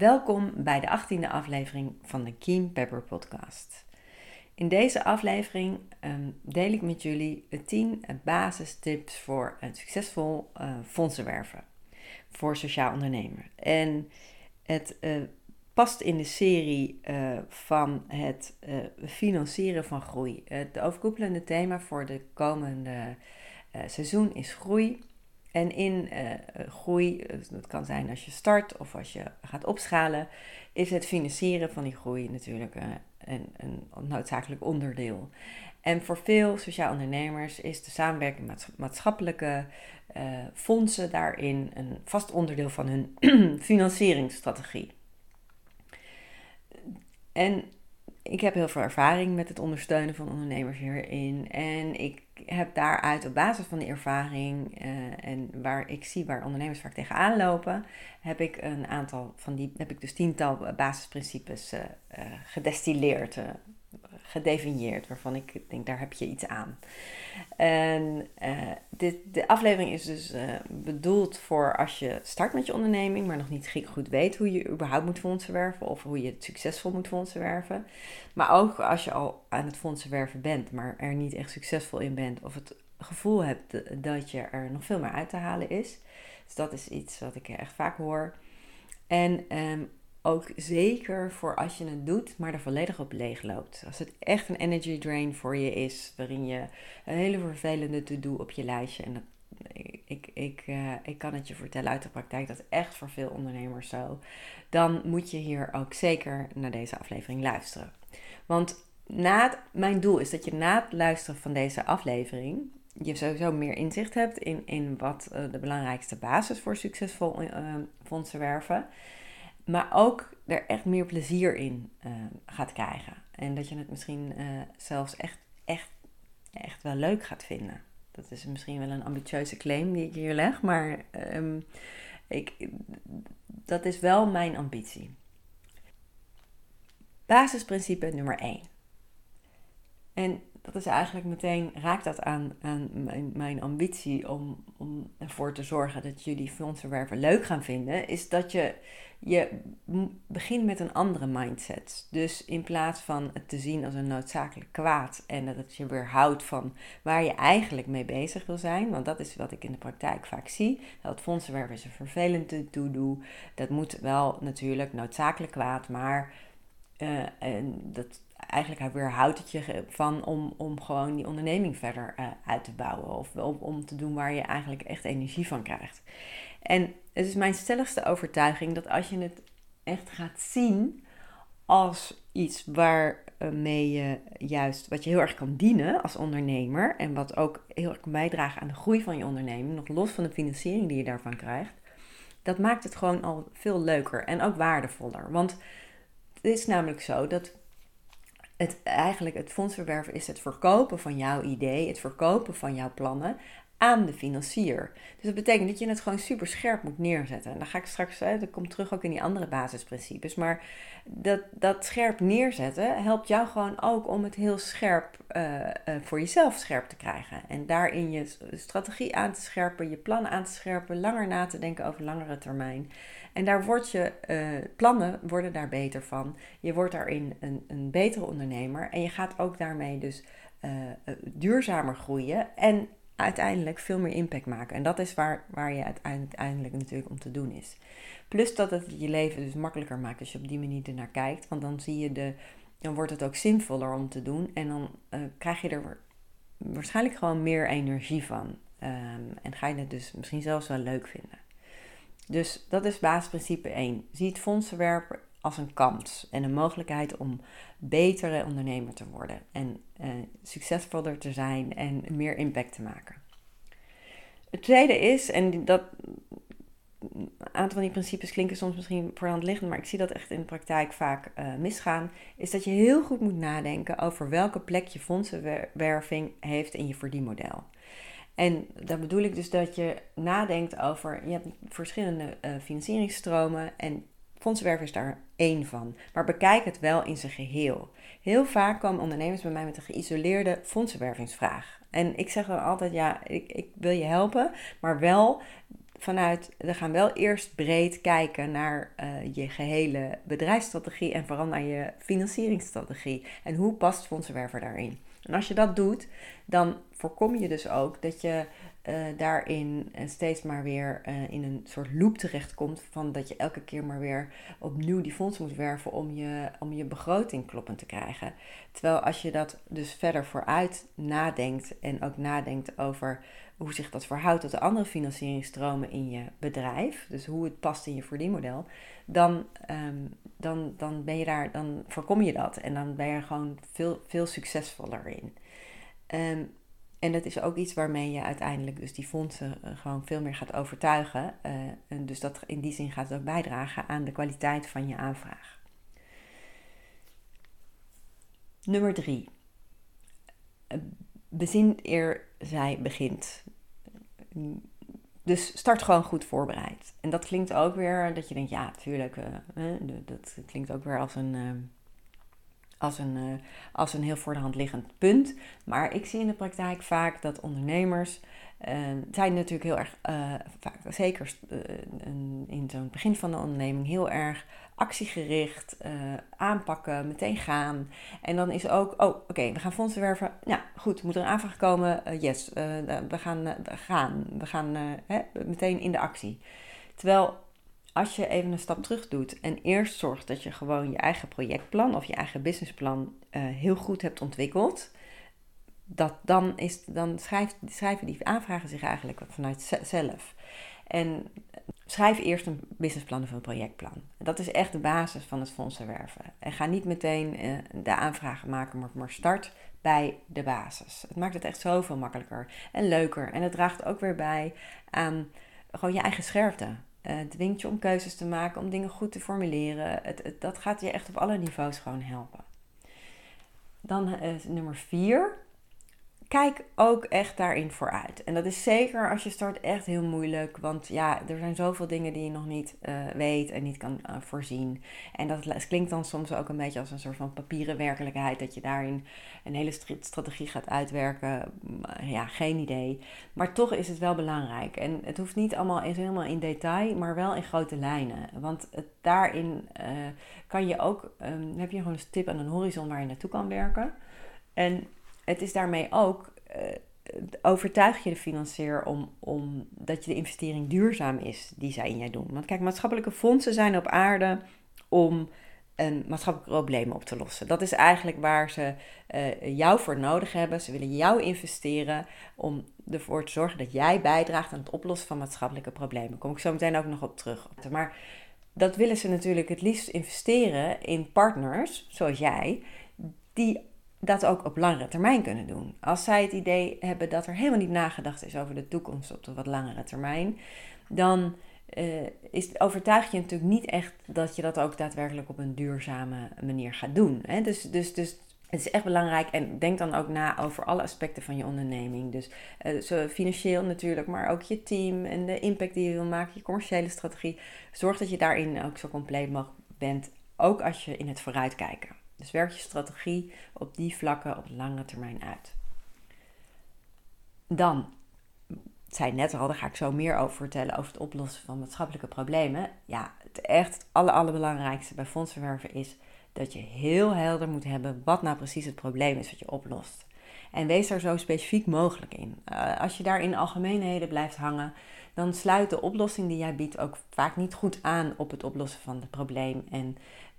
Welkom bij de 18e aflevering van de Keen Pepper Podcast. In deze aflevering um, deel ik met jullie 10 basistips voor een succesvol uh, fondsenwerven voor sociaal ondernemer. En het uh, past in de serie van het financieren van groei. Het overkoepelende thema voor de komende seizoen is groei. En in uh, groei, dat kan zijn als je start of als je gaat opschalen, is het financieren van die groei natuurlijk uh, een, een noodzakelijk onderdeel. En voor veel sociaal ondernemers is de samenwerking met maatschappelijke uh, fondsen daarin een vast onderdeel van hun financieringsstrategie. En ik heb heel veel ervaring met het ondersteunen van ondernemers hierin. En ik heb daaruit op basis van die ervaring uh, en waar ik zie waar ondernemers vaak tegenaan lopen, heb ik een aantal van die, heb ik dus tiental basisprincipes uh, uh, gedestilleerd, gedefinieerd, waarvan ik denk, daar heb je iets aan. En dit, de aflevering is dus bedoeld voor als je start met je onderneming, maar nog niet goed weet hoe je überhaupt moet fondsen werven of hoe je het succesvol moet fondsen werven. Maar ook als je al aan het fondsen werven bent, maar er niet echt succesvol in bent of het gevoel hebt dat je er nog veel meer uit te halen is. Dus dat is iets wat ik echt vaak hoor. En ehm, ook zeker voor als je het doet, maar er volledig op leeg loopt. Als het echt een energy drain voor je is, waarin je een hele vervelende to-do op je lijstje. En dat, ik, ik, uh, ik kan het je vertellen uit de praktijk, dat is echt voor veel ondernemers zo. Dan moet je hier ook zeker naar deze aflevering luisteren. Want na mijn doel is dat je na het luisteren van deze aflevering je sowieso meer inzicht hebt in, in wat uh, de belangrijkste basis voor succesvol uh, fondsen werven. Maar ook er echt meer plezier in uh, gaat krijgen. En dat je het misschien zelfs echt, echt, echt wel leuk gaat vinden. Dat is misschien wel een ambitieuze claim die ik hier leg, maar um, ik, dat is wel mijn ambitie. Basisprincipe nummer 1. En dat is eigenlijk meteen, raakt dat aan, aan mijn, ambitie om, om ervoor te zorgen dat jullie fondsenwerven leuk gaan vinden, is dat je, je begint met een andere mindset. Dus in plaats van het te zien als een noodzakelijk kwaad en dat het je weer houdt van waar je eigenlijk mee bezig wil zijn, want dat is wat ik in de praktijk vaak zie, dat fondsenwerven is een vervelend to-do, dat moet wel natuurlijk noodzakelijk kwaad, maar uh, en dat eigenlijk weerhoudt het je van om, om gewoon die onderneming verder uh, uit te bouwen. Of om, om te doen waar je eigenlijk echt energie van krijgt. En het is mijn stelligste overtuiging dat als je het echt gaat zien als iets waarmee je juist, wat je heel erg kan dienen als ondernemer. En wat ook heel erg kan bijdragen aan de groei van je onderneming, nog los van de financiering die je daarvan krijgt. Dat maakt het gewoon al veel leuker en ook waardevoller. Want het is namelijk zo dat het, eigenlijk het fondsverwerven is het verkopen van jouw idee, het verkopen van jouw plannen aan de financier. Dus dat betekent dat je het gewoon super scherp moet neerzetten. En dan ga ik straks, hè, dat komt terug ook in die andere basisprincipes. Maar dat, dat scherp neerzetten helpt jou gewoon ook om het heel scherp uh, uh, voor jezelf scherp te krijgen. En daarin je strategie aan te scherpen, je plannen aan te scherpen, langer na te denken over langere termijn. En daar word je, uh, plannen worden daar beter van. Je wordt daarin een, een betere ondernemer. En je gaat ook daarmee dus duurzamer groeien. En uiteindelijk veel meer impact maken. En dat is waar, waar je uiteindelijk natuurlijk om te doen is. Plus dat het je leven dus makkelijker maakt als je op die manier ernaar kijkt. Want dan zie je de, dan wordt het ook zinvoller om te doen. En dan krijg je er waarschijnlijk gewoon meer energie van. Um, en ga je het dus misschien zelfs wel leuk vinden. Dus dat is basisprincipe 1. Zie het fondsenwerven als een kans en een mogelijkheid om betere ondernemer te worden en uh, succesvoller te zijn en meer impact te maken. Het tweede is, en dat een aantal van die principes klinken soms misschien voor hand liggend, maar ik zie dat echt in de praktijk vaak uh, misgaan, is dat je heel goed moet nadenken over welke plek je fondsenwerving heeft in je verdienmodel. En daar bedoel ik dus dat je nadenkt over, je hebt verschillende uh, financieringsstromen en fondsenwerven is daar één van. Maar bekijk het wel in zijn geheel. Heel vaak komen ondernemers bij mij met een geïsoleerde fondsenwervingsvraag. En ik zeg dan altijd, ja, ik, ik wil je helpen, maar wel vanuit, we gaan wel eerst breed kijken naar uh, je gehele bedrijfsstrategie en vooral naar je financieringsstrategie. En hoe past fondsenwerver daarin? En als je dat doet, dan voorkom je dus ook dat je uh, daarin steeds maar weer uh, in een soort loop terechtkomt van dat je elke keer maar weer opnieuw die fondsen moet werven om je, om je begroting kloppend te krijgen. Terwijl als je dat dus verder vooruit nadenkt en ook nadenkt over hoe zich dat verhoudt tot de andere financieringstromen in je bedrijf, dus hoe het past in je verdienmodel, dan, um, dan, dan ben je daar, dan voorkom je dat en dan ben je er gewoon veel, veel succesvoller in. Um, en dat is ook iets waarmee je uiteindelijk dus die fondsen eh, gewoon veel meer gaat overtuigen. Uh, en dus dat in die zin gaat ook bijdragen aan de kwaliteit van je aanvraag. Nummer drie. Bezin eer zij begint. Dus start gewoon goed voorbereid. En dat klinkt ook weer dat je denkt, ja, natuurlijk, uh, dat klinkt ook weer als een als een, uh, als een heel voor de hand liggend punt. Maar ik zie in de praktijk vaak dat ondernemers zijn natuurlijk heel erg, vaak, zeker in zo'n begin van de onderneming, heel erg actiegericht, aanpakken, meteen gaan. En dan is ook, oh oké, we gaan fondsen werven. Ja, goed, moet er een aanvraag komen? yes, we gaan, gaan, we gaan hè, meteen in de actie. Terwijl als je even een stap terug doet en eerst zorgt dat je gewoon je eigen projectplan of je eigen businessplan heel goed hebt ontwikkeld, dat dan, is, dan schrijven die aanvragen zich eigenlijk vanuit zelf. En schrijf eerst een businessplan of een projectplan. Dat is echt de basis van het fondsenwerven. En ga niet meteen uh, de aanvragen maken, maar, start bij de basis. Het maakt het echt zoveel makkelijker en leuker. En het draagt ook weer bij aan gewoon je eigen scherpte. Uh, dwingt je om keuzes te maken, om dingen goed te formuleren. Het, dat gaat je echt op alle niveaus gewoon helpen. Dan uh, nummer vier kijk ook echt daarin vooruit. En dat is zeker als je start echt heel moeilijk. Want ja, er zijn zoveel dingen die je nog niet uh, weet en niet kan uh, voorzien. En dat klinkt dan soms ook een beetje als een soort van papieren werkelijkheid. Dat je daarin een hele strategie gaat uitwerken. Ja, geen idee. Maar toch is het wel belangrijk. En het hoeft niet allemaal helemaal in detail, maar wel in grote lijnen. Want het, daarin kan je ook, um, heb je gewoon een tip aan een horizon waar je naartoe kan werken. En het is daarmee ook, uh, overtuig je de financier om, om dat je de investering duurzaam is die zij in jij doen. Want kijk, maatschappelijke fondsen zijn op aarde om een maatschappelijk probleem op te lossen. Dat is eigenlijk waar ze uh, jou voor nodig hebben. Ze willen jou investeren om ervoor te zorgen dat jij bijdraagt aan het oplossen van maatschappelijke problemen. Daar kom ik zo meteen ook nog op terug. Maar dat willen ze natuurlijk het liefst investeren in partners, zoals jij, die dat ook op langere termijn kunnen doen. Als zij het idee hebben dat er helemaal niet nagedacht is over de toekomst op de wat langere termijn, dan uh, is, overtuig je natuurlijk niet echt dat je dat ook daadwerkelijk op een duurzame manier gaat doen. Hè? Dus, dus, dus het is echt belangrijk en denk dan ook na over alle aspecten van je onderneming. Dus zo financieel natuurlijk, maar ook je team en de impact die je wil maken, je commerciële strategie. Zorg dat je daarin ook zo compleet mogelijk bent, ook als je in het vooruitkijken. Dus werk je strategie op die vlakken op lange termijn uit. Dan, zei net al, daar ga ik zo meer over vertellen, over het oplossen van maatschappelijke problemen. Ja, het echt het aller, allerbelangrijkste bij fondsenwerven is dat je heel helder moet hebben wat nou precies het probleem is wat je oplost. En wees daar zo specifiek mogelijk in. Uh, als je daar in algemeenheden blijft hangen, dan sluit de oplossing die jij biedt ook vaak niet goed aan op het oplossen van het probleem. En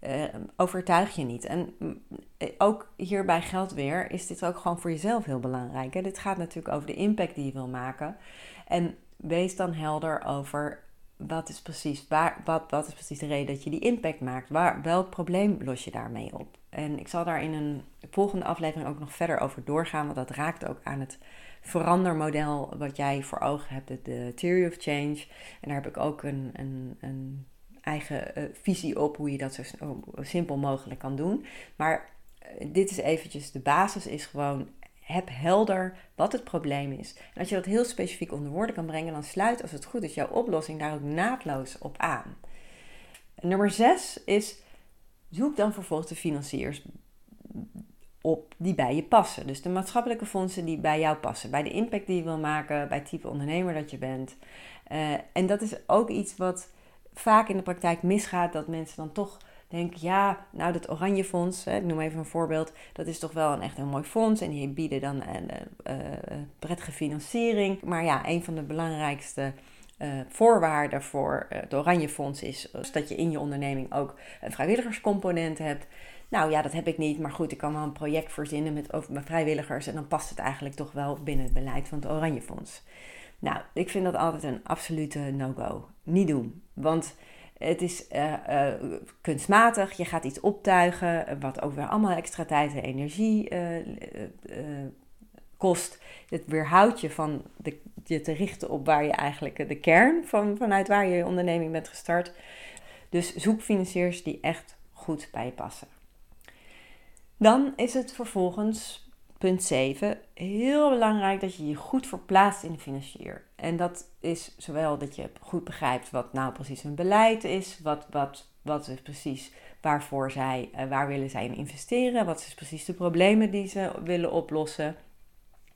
uh, overtuig je niet. En mm, eh, ook hierbij geldt weer, is dit ook gewoon voor jezelf heel belangrijk. Hè? Dit gaat natuurlijk over de impact die je wil maken. En wees dan helder over wat is precies, waar, wat, wat is precies de reden dat je die impact maakt? Waar, welk probleem los je daarmee op? En ik zal daar in een volgende aflevering ook nog verder over doorgaan, want dat raakt ook aan het verandermodel wat jij voor ogen hebt, de, Theory of Change. En daar heb ik ook een, een, een eigen uh, visie op hoe je dat zo simpel mogelijk kan doen. Maar uh, dit is eventjes, de basis is gewoon heb helder wat het probleem is. En als je dat heel specifiek onder woorden kan brengen, dan sluit als het goed is jouw oplossing daar ook naadloos op aan. Nummer 6 is zoek dan vervolgens de financiers op die bij je passen. Dus de maatschappelijke fondsen die bij jou passen, bij de impact die je wil maken, bij het type ondernemer dat je bent. Uh, en dat is ook iets wat vaak in de praktijk misgaat, dat mensen dan toch denk ja, nou dat Oranje Fonds, hè, ik noem even een voorbeeld, dat is toch wel een echt een mooi fonds en die bieden dan een uh, prettige financiering. Maar ja, een van de belangrijkste voorwaarden voor het Oranje Fonds is dat je in je onderneming ook een vrijwilligerscomponent hebt. Nou ja, dat heb ik niet, maar goed, ik kan wel een project verzinnen met, over, vrijwilligers en dan past het eigenlijk toch wel binnen het beleid van het Oranje Fonds. Nou, ik vind dat altijd een absolute no-go. Niet doen. Want het is uh, uh, kunstmatig, je gaat iets optuigen, wat ook weer allemaal extra tijd en energie kost. Het weerhoudt je van de, je te richten op waar je eigenlijk de kern van, vanuit waar je je onderneming bent gestart. Dus zoek financiers die echt goed bij je passen. Dan is het vervolgens Punt 7. Heel belangrijk dat je je goed verplaatst in de financier. En dat is zowel dat je goed begrijpt wat nou precies hun beleid is, wat, wat, wat is precies waarvoor zij, uh, waar willen zij in investeren, wat is precies de problemen die ze willen oplossen.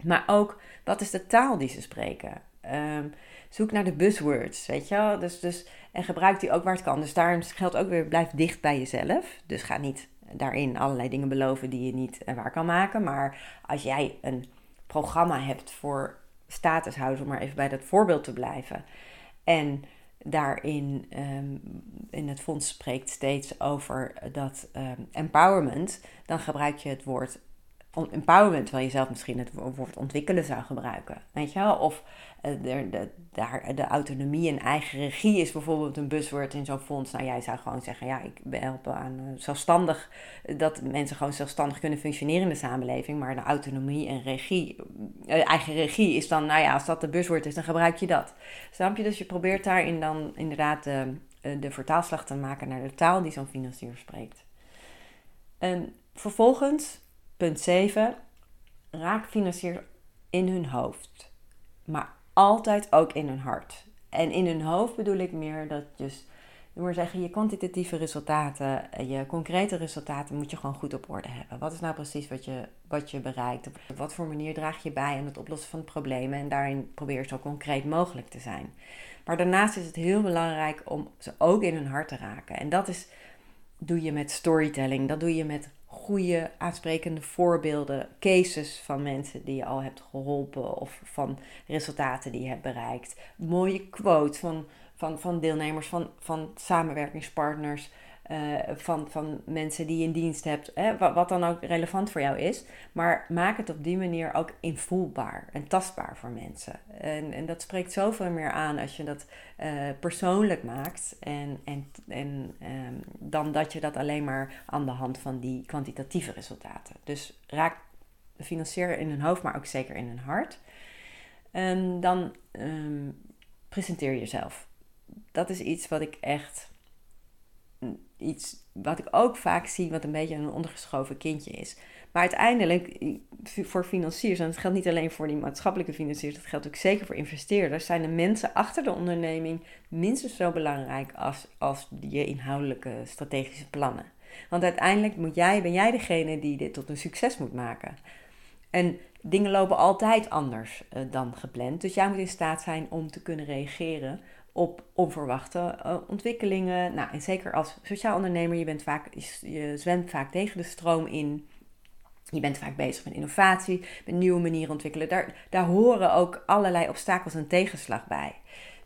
Maar ook wat is de taal die ze spreken. Um, zoek naar de buzzwords, weet je wel. Dus, dus, en gebruik die ook waar het kan. Dus daarom geldt ook weer, blijf dicht bij jezelf. Dus ga niet daarin allerlei dingen beloven die je niet eh, waar kan maken. Maar als jij een programma hebt voor statushouders, om maar even bij dat voorbeeld te blijven. En daarin um, in het fonds spreekt steeds over dat um, empowerment, dan gebruik je het woord empowerment, terwijl je zelf misschien het woord ontwikkelen zou gebruiken. Weet je wel? Of uh, de, de, de autonomie en eigen regie is bijvoorbeeld een buzzword in zo'n fonds. Nou, jij zou gewoon zeggen, ja, ik helpen aan uh, zelfstandig, dat mensen gewoon zelfstandig kunnen functioneren in de samenleving. Maar de autonomie en regie, eigen regie is dan, nou ja, als dat de buzzword is, dan gebruik je dat. Snap je? Dus je probeert daarin dan inderdaad de, de vertaalslag te maken naar de taal die zo'n financier spreekt. En vervolgens Punt 7. Raak financiers in hun hoofd. Maar altijd ook in hun hart. En in hun hoofd bedoel ik meer dat dus, maar zeggen, je kwantitatieve resultaten, je concrete resultaten moet je gewoon goed op orde hebben. Wat is nou precies wat je, wat je bereikt? Op wat voor manier draag je bij aan het oplossen van problemen? En daarin probeer je zo concreet mogelijk te zijn. Maar daarnaast is het heel belangrijk om ze ook in hun hart te raken. En dat is, doe je met storytelling, dat doe je met goede, aansprekende voorbeelden, cases van mensen die je al hebt geholpen of van resultaten die je hebt bereikt. Mooie quotes van, van, van deelnemers, van, van samenwerkingspartners. Uh, van, van mensen die je in dienst hebt, hè, wat, wat, dan ook relevant voor jou is. Maar maak het op die manier ook invoelbaar en tastbaar voor mensen. En, en dat spreekt zoveel meer aan als je dat uh, persoonlijk maakt. En, en, en um, dan dat je dat alleen maar aan de hand van die kwantitatieve resultaten. Dus raak financier in hun hoofd, maar ook zeker in hun hart. En dan um, presenteer jezelf. Dat is iets wat ik echt iets wat ik ook vaak zie, wat een beetje een ondergeschoven kindje is. Maar uiteindelijk, voor financiers, en dat geldt niet alleen voor die maatschappelijke financiers, dat geldt ook zeker voor investeerders, zijn de mensen achter de onderneming minstens zo belangrijk als, als je inhoudelijke strategische plannen. Want uiteindelijk moet jij, ben jij degene die dit tot een succes moet maken. En dingen lopen altijd anders uh, dan gepland. Dus jij moet in staat zijn om te kunnen reageren op onverwachte uh, ontwikkelingen. Nou, en zeker als sociaal ondernemer, je, bent vaak, je zwemt vaak tegen de stroom in. Je bent vaak bezig met innovatie, met nieuwe manieren ontwikkelen. Daar, daar horen ook allerlei obstakels en tegenslag bij.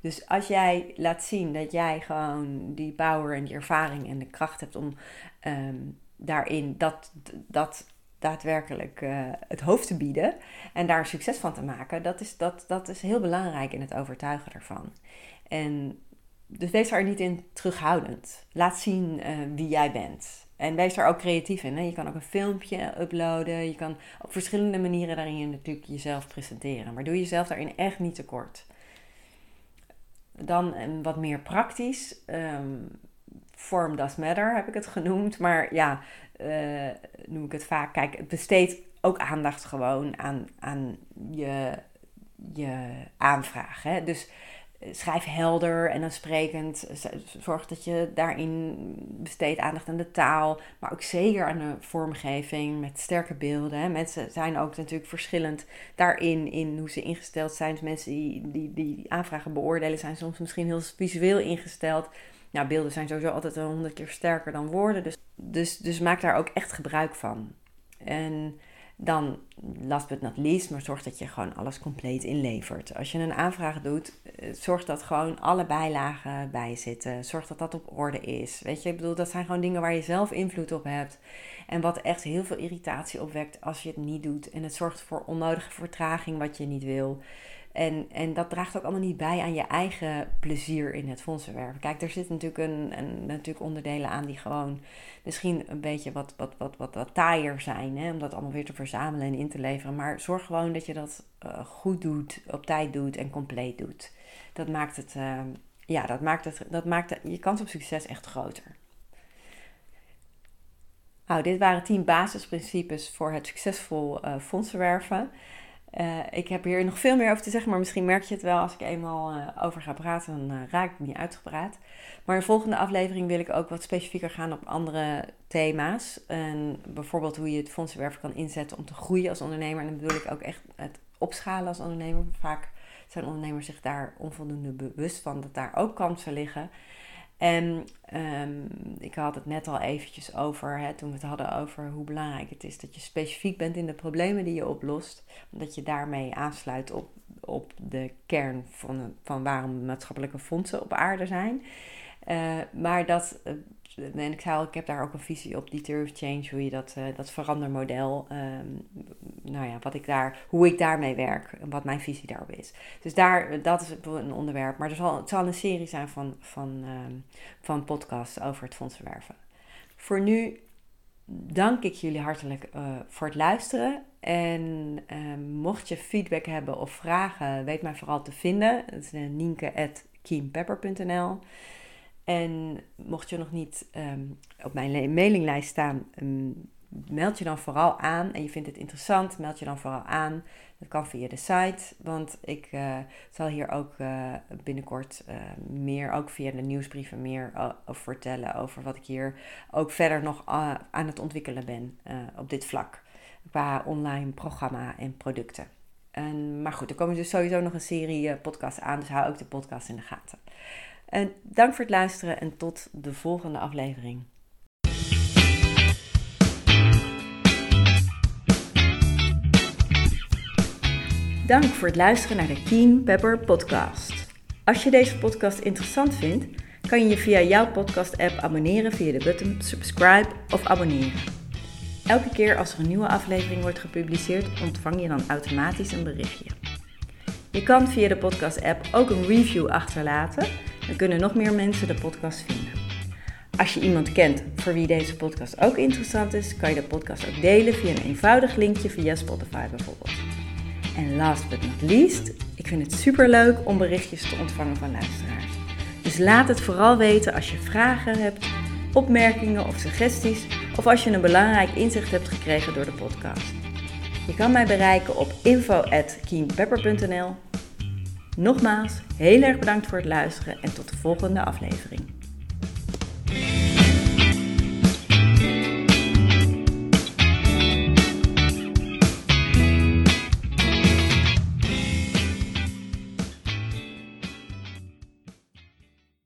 Dus als jij laat zien dat jij gewoon die power en die ervaring en de kracht hebt om um, daarin dat, dat daadwerkelijk uh, het hoofd te bieden en daar succes van te maken, dat is, dat, dat is heel belangrijk in het overtuigen ervan. En dus wees daar niet in terughoudend. Laat zien uh, wie jij bent. En wees daar ook creatief in. Hè? Je kan ook een filmpje uploaden. Je kan op verschillende manieren daarin natuurlijk jezelf presenteren. Maar doe jezelf daarin echt niet tekort. Dan wat meer praktisch. Um, form does matter heb ik het genoemd. Maar ja, uh, noem ik het vaak. Kijk, het besteedt ook aandacht gewoon aan, aan je, je aanvraag. Hè? Dus schrijf helder en aansprekend. Zorg dat je daarin besteedt aandacht aan de taal, maar ook zeker aan de vormgeving met sterke beelden. Mensen zijn ook natuurlijk verschillend daarin, in hoe ze ingesteld zijn. Dus mensen die, die, die aanvragen beoordelen zijn soms misschien heel visueel ingesteld. Nou, beelden zijn sowieso altijd een honderd keer sterker dan woorden. Dus, dus, dus maak daar ook echt gebruik van. En dan, last but not least, maar zorg dat je gewoon alles compleet inlevert. Als je een aanvraag doet, eh, zorg dat gewoon alle bijlagen bij zitten. Zorg dat dat op orde is. Weet je, ik bedoel, dat zijn gewoon dingen waar je zelf invloed op hebt. En wat echt heel veel irritatie opwekt als je het niet doet. En het zorgt voor onnodige vertraging wat je niet wil. En, en dat draagt ook allemaal niet bij aan je eigen plezier in het fondsenwerven. Kijk, er zitten natuurlijk, een, natuurlijk onderdelen aan die gewoon misschien een beetje wat, wat, wat, wat, wat taaier zijn. Hè? Om dat allemaal weer te verzamelen en in te leveren. Maar zorg gewoon dat je dat uh, goed doet, op tijd doet en compleet doet. Dat maakt het, uh, ja, dat maakt het, dat maakt je kans op succes echt groter. Nou, dit waren 10 basisprincipes voor het succesvol uh, fondsenwerven. Uh, ik heb hier nog veel meer over te zeggen, maar misschien merk je het wel als ik eenmaal uh, over ga praten, dan uh, raak ik niet uitgepraat. Maar in de volgende aflevering wil ik ook wat specifieker gaan op andere thema's. En bijvoorbeeld hoe je het fondsenwerven kan inzetten om te groeien als ondernemer. En dan bedoel ik ook echt het opschalen als ondernemer. Vaak zijn ondernemers zich daar onvoldoende bewust van dat daar ook kansen liggen. En um, ik had het net al eventjes over, hè, toen we het hadden over hoe belangrijk het is dat je specifiek bent in de problemen die je oplost. Omdat je daarmee aansluit op, op de kern van, van waarom maatschappelijke fondsen op aarde zijn. Uh, maar dat uh, en ik zei ik heb daar ook een visie op, die theory change, hoe je dat, uh, dat verandermodel, um, nou ja, wat ik daar, hoe ik daarmee werk en wat mijn visie daarop is. Dus daar, dat is een onderwerp, maar er zal, het zal een serie zijn van, van, um, van podcasts over het fondsenwerven. Voor nu dank ik jullie hartelijk uh, voor het luisteren. En uh, mocht je feedback hebben of vragen, weet mij vooral te vinden. Het is nienke.keempepper.nl en mocht je nog niet um, op mijn mailinglijst staan, um, meld je dan vooral aan. En je vindt het interessant, meld je dan vooral aan. Dat kan via de site, want ik uh, zal hier ook uh, binnenkort uh, meer, ook via de nieuwsbrieven, meer over vertellen over wat ik hier ook verder nog aan het ontwikkelen ben op dit vlak. Qua online programma en producten. En, maar goed, er komen dus sowieso nog een serie podcasts aan, dus hou ook de podcast in de gaten. Dank voor het luisteren en tot de volgende aflevering. Dank voor het luisteren naar de Keen Pepper podcast. Als je deze podcast interessant vindt, kan je je via jouw podcast-app abonneren via de button subscribe of abonneren. Elke keer als er een nieuwe aflevering wordt gepubliceerd, ontvang je dan automatisch een berichtje. Je kan via de podcast-app ook een review achterlaten dan kunnen nog meer mensen de podcast vinden. Als je iemand kent voor wie deze podcast ook interessant is, kan je de podcast ook delen via een eenvoudig linkje via Spotify bijvoorbeeld. En last but not least, ik vind het super leuk om berichtjes te ontvangen van luisteraars. Dus laat het vooral weten als je vragen hebt, opmerkingen of suggesties, of als je een belangrijk inzicht hebt gekregen door de podcast. Je kan mij bereiken op info@keenpepper.nl Nogmaals, heel erg bedankt voor het luisteren en tot de volgende aflevering.